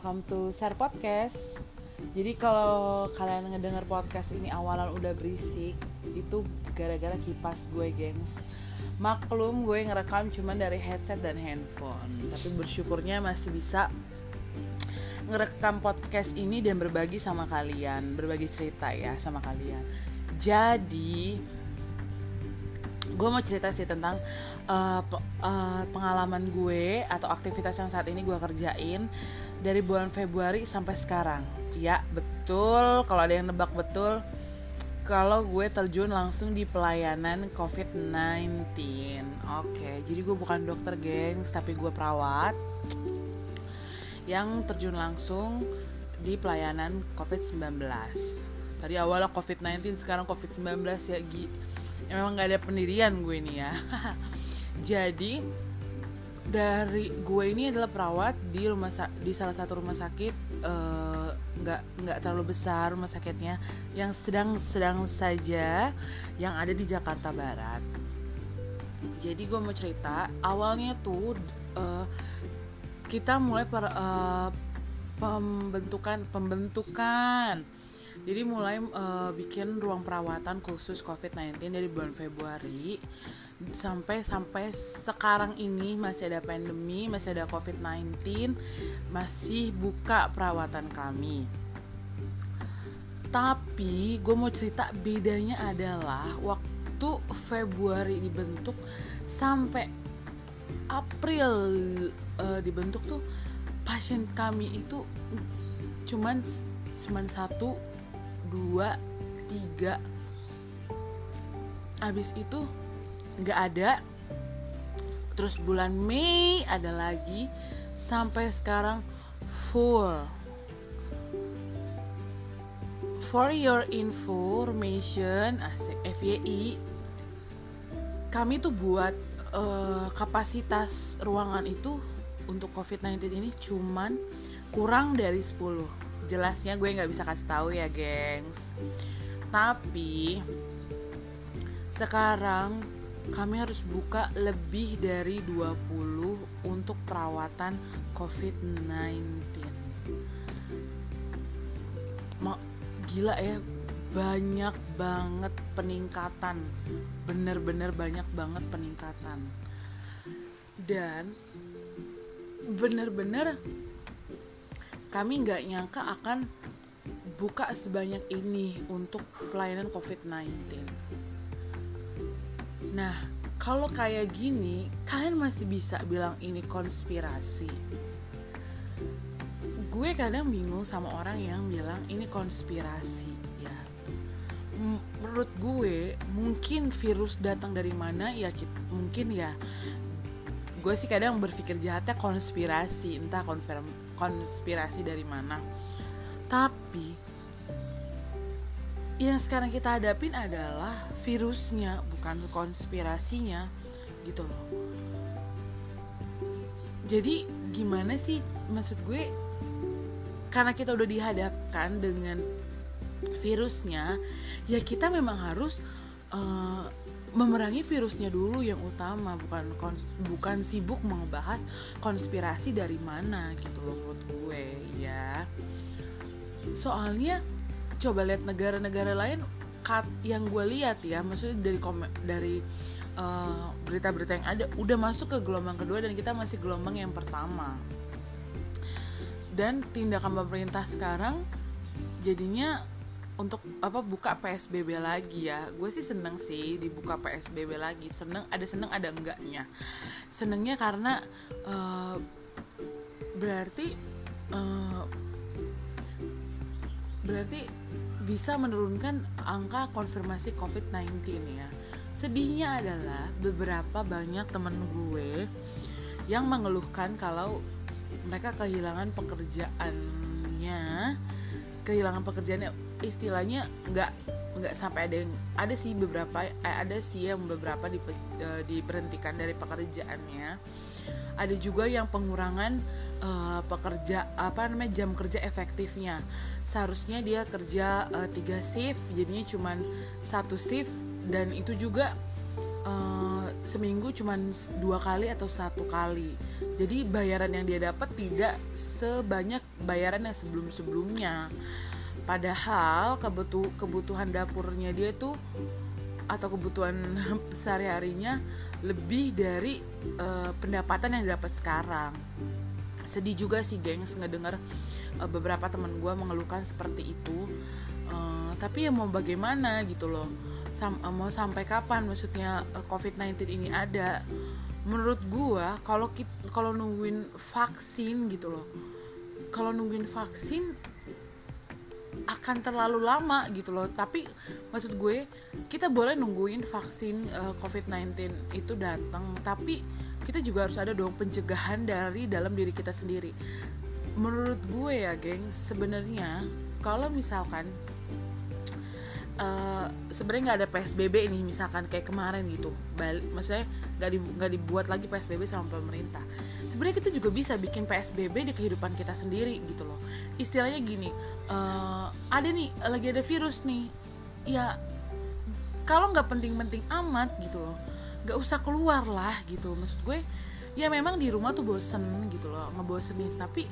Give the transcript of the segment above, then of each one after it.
welcome to Share Podcast. Jadi kalau kalian ngedenger podcast ini awalan udah berisik, itu gara-gara kipas gue, gengs. Maklum gue ngerekam cuman dari headset dan handphone, tapi bersyukurnya masih bisa ngerekam podcast ini dan berbagi sama kalian, berbagi cerita ya sama kalian. Jadi gue mau cerita sih tentang uh, uh, pengalaman gue atau aktivitas yang saat ini gue kerjain dari bulan Februari sampai sekarang. Ya betul, kalau ada yang nebak betul, kalau gue terjun langsung di pelayanan COVID-19. Oke, jadi gue bukan dokter gengs, tapi gue perawat yang terjun langsung di pelayanan COVID-19. Tadi awalnya COVID-19, sekarang COVID-19 ya ya memang nggak ada pendirian gue ini ya jadi dari gue ini adalah perawat di rumah di salah satu rumah sakit eh, nggak uh, nggak terlalu besar rumah sakitnya. Yang sedang-sedang saja yang ada di Jakarta Barat. Jadi gue mau cerita awalnya tuh uh, kita mulai per, uh, pembentukan pembentukan. Jadi mulai uh, bikin ruang perawatan khusus COVID-19 dari bulan Februari sampai sampai sekarang ini masih ada pandemi, masih ada COVID-19, masih buka perawatan kami. Tapi gue mau cerita bedanya adalah waktu Februari dibentuk sampai April uh, dibentuk tuh pasien kami itu cuman cuman satu dua tiga abis itu nggak ada. Terus bulan Mei ada lagi. Sampai sekarang full. For your information asik FYI kami tuh buat uh, kapasitas ruangan itu untuk COVID-19 ini cuman kurang dari 10 jelasnya gue nggak bisa kasih tahu ya gengs. Tapi sekarang kami harus buka lebih dari 20 untuk perawatan COVID-19 gila ya banyak banget peningkatan. Bener-bener banyak banget peningkatan. Dan bener-bener kami nggak nyangka akan buka sebanyak ini untuk pelayanan COVID-19. Nah, kalau kayak gini, kalian masih bisa bilang ini konspirasi. Gue kadang bingung sama orang yang bilang ini konspirasi, ya. Menurut gue, mungkin virus datang dari mana ya mungkin ya gue sih kadang berpikir jahatnya konspirasi entah konfirm konspirasi dari mana tapi yang sekarang kita hadapin adalah virusnya bukan konspirasinya gitu loh. Jadi gimana sih maksud gue? Karena kita udah dihadapkan dengan virusnya ya kita memang harus uh, memerangi virusnya dulu yang utama bukan kons bukan sibuk membahas konspirasi dari mana gitu loh menurut gue ya. Soalnya coba lihat negara-negara lain kat yang gue lihat ya maksudnya dari dari eh, berita-berita uh, yang ada udah masuk ke gelombang kedua dan kita masih gelombang yang pertama. Dan tindakan pemerintah sekarang jadinya untuk apa buka PSBB lagi ya. Gue sih seneng sih dibuka PSBB lagi. Seneng ada seneng ada enggaknya. Senengnya karena uh, berarti uh, berarti bisa menurunkan angka konfirmasi COVID-19 ya. Sedihnya adalah beberapa banyak temen gue yang mengeluhkan kalau mereka kehilangan pekerjaannya kehilangan pekerjaannya. Istilahnya nggak nggak sampai ada yang ada sih beberapa eh, ada sih yang beberapa di, uh, diberhentikan dari pekerjaannya. Ada juga yang pengurangan uh, pekerja apa namanya jam kerja efektifnya. Seharusnya dia kerja uh, tiga shift jadinya cuma satu shift dan itu juga uh, seminggu cuma dua kali atau satu kali. Jadi bayaran yang dia dapat tidak sebanyak bayaran yang sebelum sebelumnya padahal kebutuh kebutuhan dapurnya dia tuh atau kebutuhan sehari-harinya lebih dari uh, pendapatan yang didapat sekarang sedih juga sih gengs ngedengar uh, beberapa teman gue mengeluhkan seperti itu. Uh, tapi ya mau bagaimana gitu loh. Sam uh, mau sampai kapan maksudnya uh, covid-19 ini ada? Menurut gue kalau kalau nungguin vaksin gitu loh kalau nungguin vaksin akan terlalu lama gitu loh. Tapi maksud gue kita boleh nungguin vaksin uh, covid-19 itu datang tapi kita juga harus ada dong pencegahan dari dalam diri kita sendiri. Menurut gue ya geng sebenarnya kalau misalkan uh, sebenarnya nggak ada psbb ini misalkan kayak kemarin gitu. Balik maksudnya nggak di, gak dibuat lagi psbb sama pemerintah. Sebenarnya kita juga bisa bikin psbb di kehidupan kita sendiri gitu loh. Istilahnya gini uh, ada nih lagi ada virus nih. Ya kalau nggak penting-penting amat gitu loh nggak usah keluar lah gitu. Maksud gue ya memang di rumah tuh bosen gitu loh ngebosenin. Tapi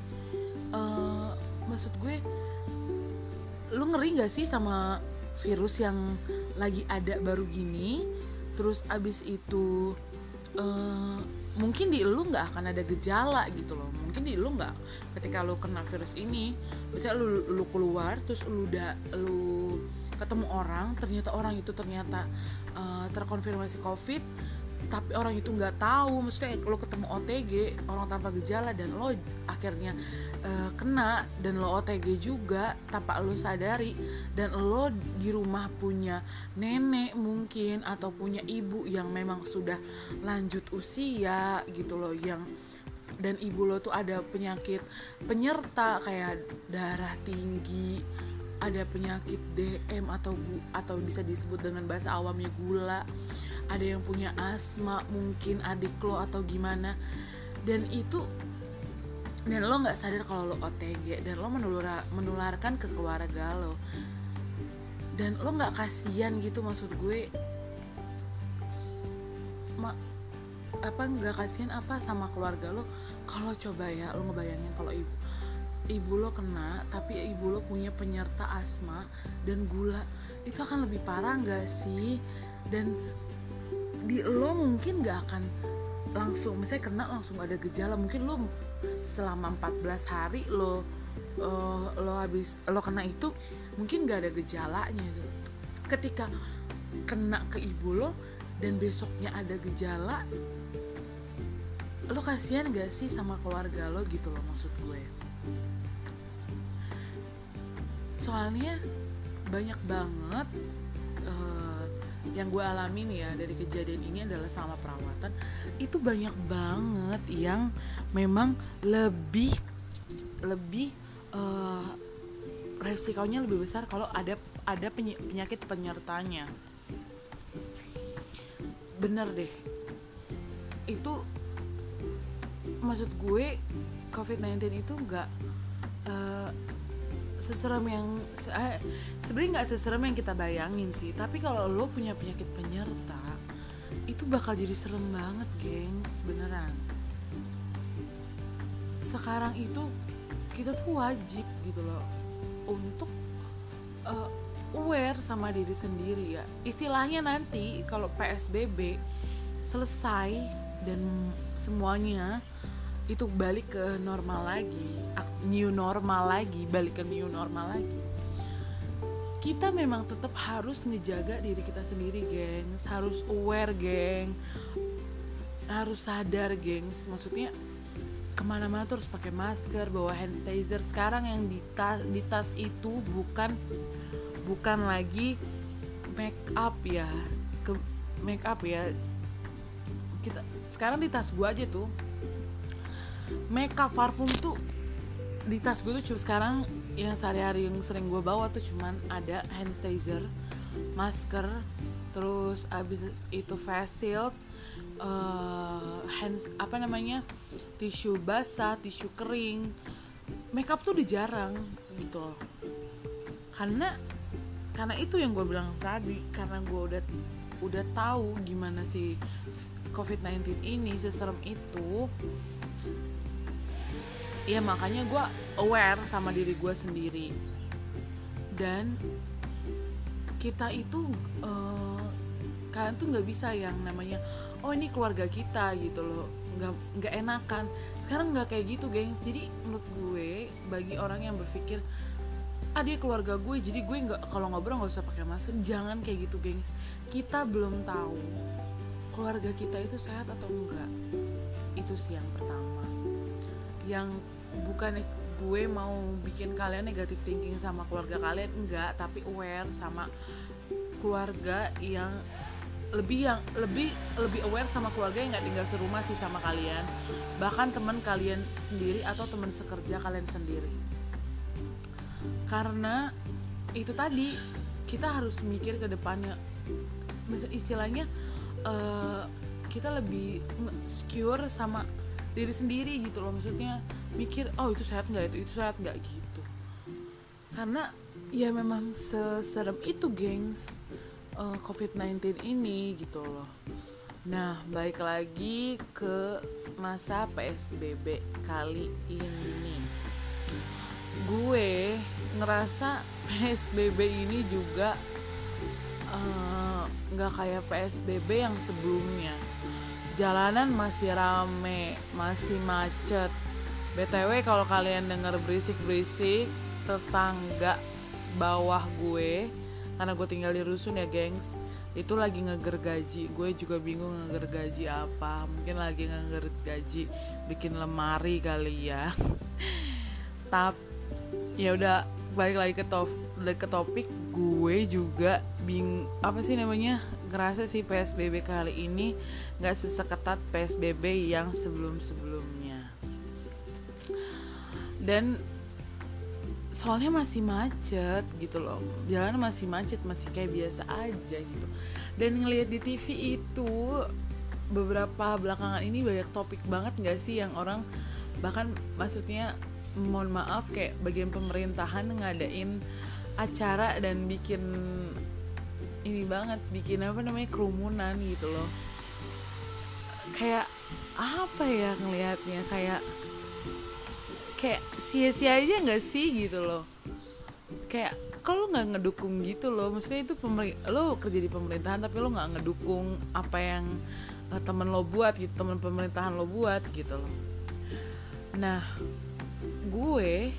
uh, maksud gue lu ngeri gak sih sama virus yang lagi ada baru gini? Terus abis itu uh, mungkin di lu nggak akan ada gejala gitu loh. Mungkin di lu nggak ketika lu kena virus ini misalnya lu lu keluar terus lu udah lu ketemu orang ternyata orang itu ternyata uh, terkonfirmasi covid tapi orang itu nggak tahu. Maksudnya lo ketemu OTG orang tanpa gejala dan lo akhirnya uh, kena dan lo OTG juga tanpa lo sadari dan lo di rumah punya nenek mungkin atau punya ibu yang memang sudah lanjut usia gitu loh yang dan ibu lo tuh ada penyakit penyerta kayak darah tinggi ada penyakit DM atau atau bisa disebut dengan bahasa awamnya gula. Ada yang punya asma mungkin adik lo atau gimana. Dan itu dan lo nggak sadar kalau lo OTG dan lo menular, menularkan ke keluarga lo. Dan lo nggak kasihan gitu maksud gue. Ma, apa nggak kasihan apa sama keluarga lo? Kalau coba ya lo ngebayangin kalau ibu ibu lo kena tapi ibu lo punya penyerta asma dan gula. Itu akan lebih parah nggak sih? Dan di lo mungkin gak akan langsung misalnya kena langsung ada gejala. Mungkin lo selama 14 hari lo uh, lo habis lo kena itu mungkin gak ada gejalanya. Ketika kena ke ibu lo dan besoknya ada gejala lo kasihan gak sih sama keluarga lo gitu loh maksud gue soalnya banyak banget uh, yang gue alamin ya dari kejadian ini adalah sama perawatan. Itu banyak banget yang memang lebih lebih uh, resikonya lebih besar kalau ada ada penyakit penyertanya. Bener deh. Itu maksud gue covid-19 itu nggak uh, seserem yang se eh, sebenarnya nggak seserem yang kita bayangin sih. Tapi kalau lo punya penyakit penyerta itu bakal jadi serem banget gengs beneran. Sekarang itu kita tuh wajib gitu loh untuk uh, aware sama diri sendiri ya. Istilahnya nanti kalau PSBB selesai dan semuanya itu balik ke normal lagi. New normal lagi balik ke new normal lagi. Kita memang tetap harus ngejaga diri kita sendiri gengs. Harus aware geng. Harus sadar gengs. Maksudnya ke mana-mana tuh harus pakai masker bawa hand sanitizer. Sekarang yang di tas di tas itu bukan bukan lagi make up ya. Ke make up ya. Kita sekarang di tas gua aja tuh makeup parfum tuh di tas gue tuh cuma sekarang yang sehari-hari yang sering gue bawa tuh cuman ada hand sanitizer masker terus abis itu face shield uh, hands apa namanya tisu basah tisu kering. Makeup tuh udah jarang gitu loh. Karena karena itu yang gue bilang tadi karena gue udah udah tahu gimana sih covid-19 ini seserem itu ya makanya gue aware sama diri gue sendiri. Dan kita itu uh, kalian tuh nggak bisa yang namanya oh ini keluarga kita gitu loh. Nggak nggak enakan. Sekarang nggak kayak gitu gengs. Jadi menurut gue bagi orang yang berpikir ah dia keluarga gue jadi gue nggak kalau ngobrol nggak usah pakai masker jangan kayak gitu gengs. Kita belum tahu keluarga kita itu sehat atau enggak. Itu sih yang pertama. Yang bukan gue mau bikin kalian negatif thinking sama keluarga kalian enggak tapi aware sama keluarga yang lebih yang lebih lebih aware sama keluarga yang nggak tinggal serumah sih sama kalian. Bahkan teman kalian sendiri atau teman sekerja kalian sendiri. Karena itu tadi kita harus mikir ke depannya. Istilahnya uh, kita lebih secure sama diri sendiri gitu loh maksudnya mikir oh itu sehat nggak? Itu itu sehat nggak? Gitu. Karena ya memang seserem itu gengs uh, COVID-19 ini gitu loh. Nah baik lagi ke masa PSBB kali ini. Gue ngerasa PSBB ini juga eh, nggak uh, kayak PSBB yang sebelumnya jalanan masih rame masih macet. Btw kalau kalian denger berisik-berisik tetangga bawah gue karena gue tinggal di rusun ya gengs itu lagi ngegergaji gue juga bingung ngegergaji apa. Mungkin lagi ngegergaji bikin lemari kali ya. Tapi ya udah balik lagi ke ke topik. Gue juga bing apa sih namanya ngerasa sih psbb kali ini nggak seseketat PSBB yang sebelum-sebelumnya. Dan soalnya masih macet gitu loh. Jalan masih macet masih kayak biasa aja gitu. Dan ngelihat di TV itu beberapa belakangan ini banyak topik banget nggak sih yang orang bahkan maksudnya mohon maaf kayak bagian pemerintahan ngadain acara dan bikin ini banget bikin apa namanya kerumunan gitu loh. Kayak apa ya ngelihatnya? Kayak kayak sia-sia aja nggak sih gitu loh. Kayak kalau nggak ngedukung gitu loh? Maksudnya itu lo kerja di pemerintahan tapi lo nggak ngedukung apa yang uh, temen lo buat gitu temen pemerintahan lo buat gitu loh. Nah gue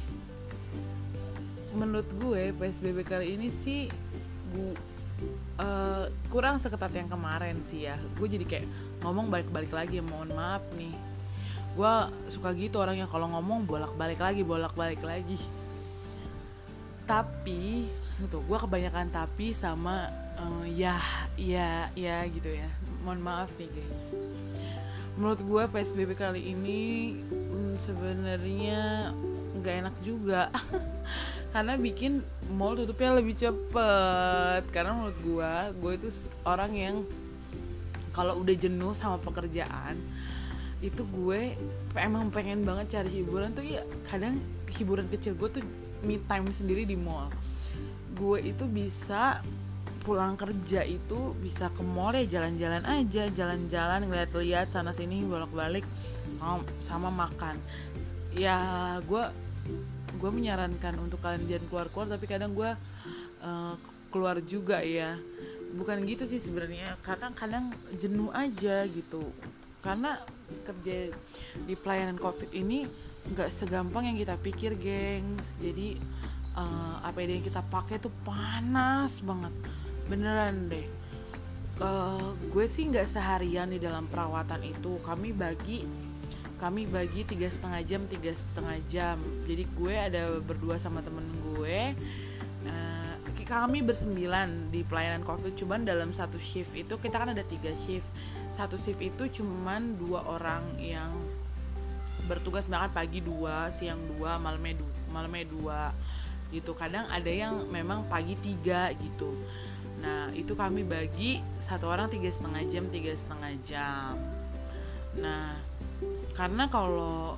menurut gue psbb kali ini sih gue uh, kurang seketat yang kemarin sih ya. Gue jadi kayak ngomong balik-balik lagi mohon maaf nih. Gue suka gitu orangnya kalau ngomong bolak-balik lagi bolak-balik lagi. Tapi gitu gue kebanyakan tapi sama uh, ya ya ya gitu ya. Mohon maaf nih guys. Menurut gue psbb kali ini hmm, sebenarnya nggak enak juga karena bikin mall tutupnya lebih cepet. Karena menurut gue gue itu orang yang kalau udah jenuh sama pekerjaan itu gue emang pengen banget cari hiburan tuh ya kadang hiburan kecil gue tuh me time sendiri di mall. Gue itu bisa pulang kerja itu bisa ke mall ya jalan-jalan aja jalan-jalan ngeliat-liat sana sini bolak-balik sama, sama makan. Ya gue gue menyarankan untuk kalian jangan keluar-keluar tapi kadang gue uh, keluar juga ya. Bukan gitu sih sebenarnya karena kadang jenuh aja gitu. Karena kerja di pelayanan covid ini nggak segampang yang kita pikir gengs. Jadi uh, APD yang kita pakai tuh panas banget. Beneran deh. Uh, gue sih nggak seharian di dalam perawatan itu. Kami bagi kami bagi tiga setengah jam tiga setengah jam. Jadi gue ada berdua sama temen gue uh, kami bersembilan di pelayanan covid. Cuman dalam satu shift itu kita kan ada tiga shift. Satu shift itu cuman dua orang yang bertugas bahkan pagi dua siang dua malamnya dua malamnya dua gitu. Kadang ada yang memang pagi tiga gitu. Nah itu kami bagi satu orang tiga setengah jam tiga setengah jam. Nah karena kalau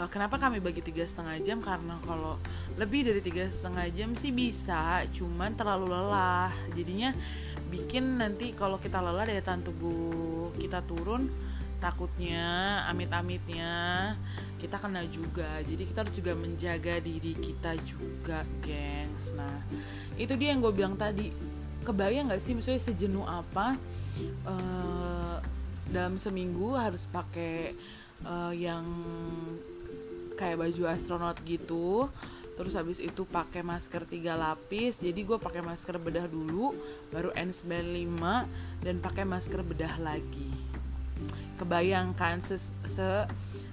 uh, kenapa kami bagi tiga setengah jam? Karena kalau lebih dari tiga setengah jam sih bisa cuman terlalu lelah. Jadinya bikin nanti kalau kita lelah daya tahan tubuh kita turun takutnya amit-amitnya kita kena juga. Jadi kita harus juga menjaga diri kita juga gengs. Nah itu dia yang gue bilang tadi. Kebayang nggak sih misalnya sejenuh apa uh, dalam seminggu harus pakai uh, yang kayak baju astronot gitu. Terus habis itu pakai masker tiga lapis. Jadi gue pakai masker bedah dulu baru N95 dan pakai masker bedah lagi. Kebayangkan se se,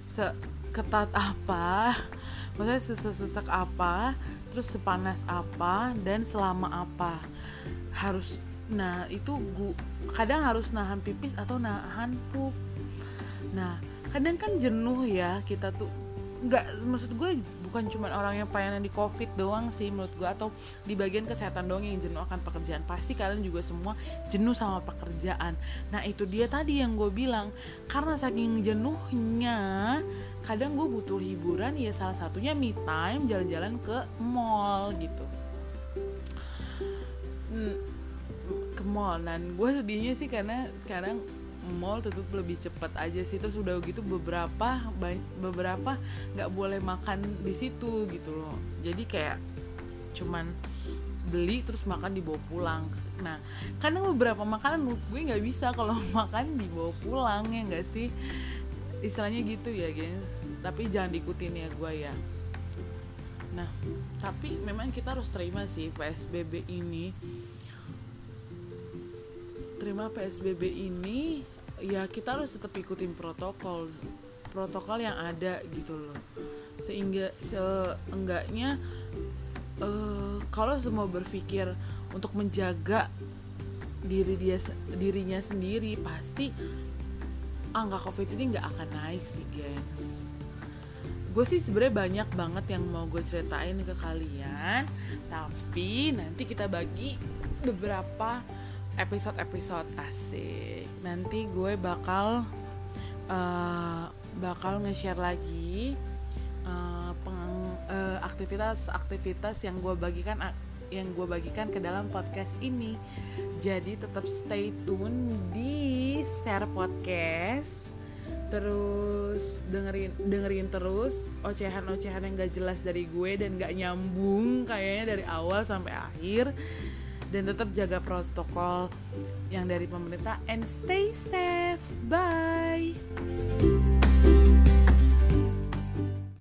se ketat apa? Maksudnya sesek apa? Terus sepanas apa? Dan selama apa? Harus nah itu gua kadang harus nahan pipis atau nahan pup nah kadang kan jenuh ya kita tuh nggak maksud gue bukan cuma orang yang pelayanan di covid doang sih menurut gue atau di bagian kesehatan doang yang jenuh akan pekerjaan. Pasti kalian juga semua jenuh sama pekerjaan. Nah itu dia tadi yang gue bilang. Karena saking jenuhnya kadang gue butuh hiburan ya salah satunya me time jalan-jalan ke mall gitu mall. Dan gue sedihnya sih karena sekarang mall tutup lebih cepat aja sih. Terus udah gitu beberapa beberapa nggak boleh makan di situ gitu loh. Jadi kayak cuman beli terus makan dibawa pulang. Nah karena beberapa makanan menurut gue nggak bisa kalau makan dibawa pulang ya nggak sih? Istilahnya gitu ya guys tapi jangan diikutin ya gue ya. Nah tapi memang kita harus terima sih psbb ini terima psbb ini ya kita harus tetap ikutin protokol protokol yang ada gitu loh. Sehingga seenggaknya uh, kalau semua berpikir untuk menjaga diri dia dirinya sendiri pasti angka covid ini nggak akan naik sih guys gue sih sebenarnya banyak banget yang mau gue ceritain ke kalian tapi nanti kita bagi beberapa episode-episode asik. Nanti gue bakal uh, bakal nge-share lagi uh, uh, aktivitas-aktivitas yang gue bagikan yang gue bagikan ke dalam podcast ini. Jadi tetap stay tune di share podcast. Terus dengerin dengerin terus ocehan-ocehan yang gak jelas dari gue dan gak nyambung kayaknya dari awal sampai akhir dan tetap jaga protokol yang dari pemerintah. And stay safe. Bye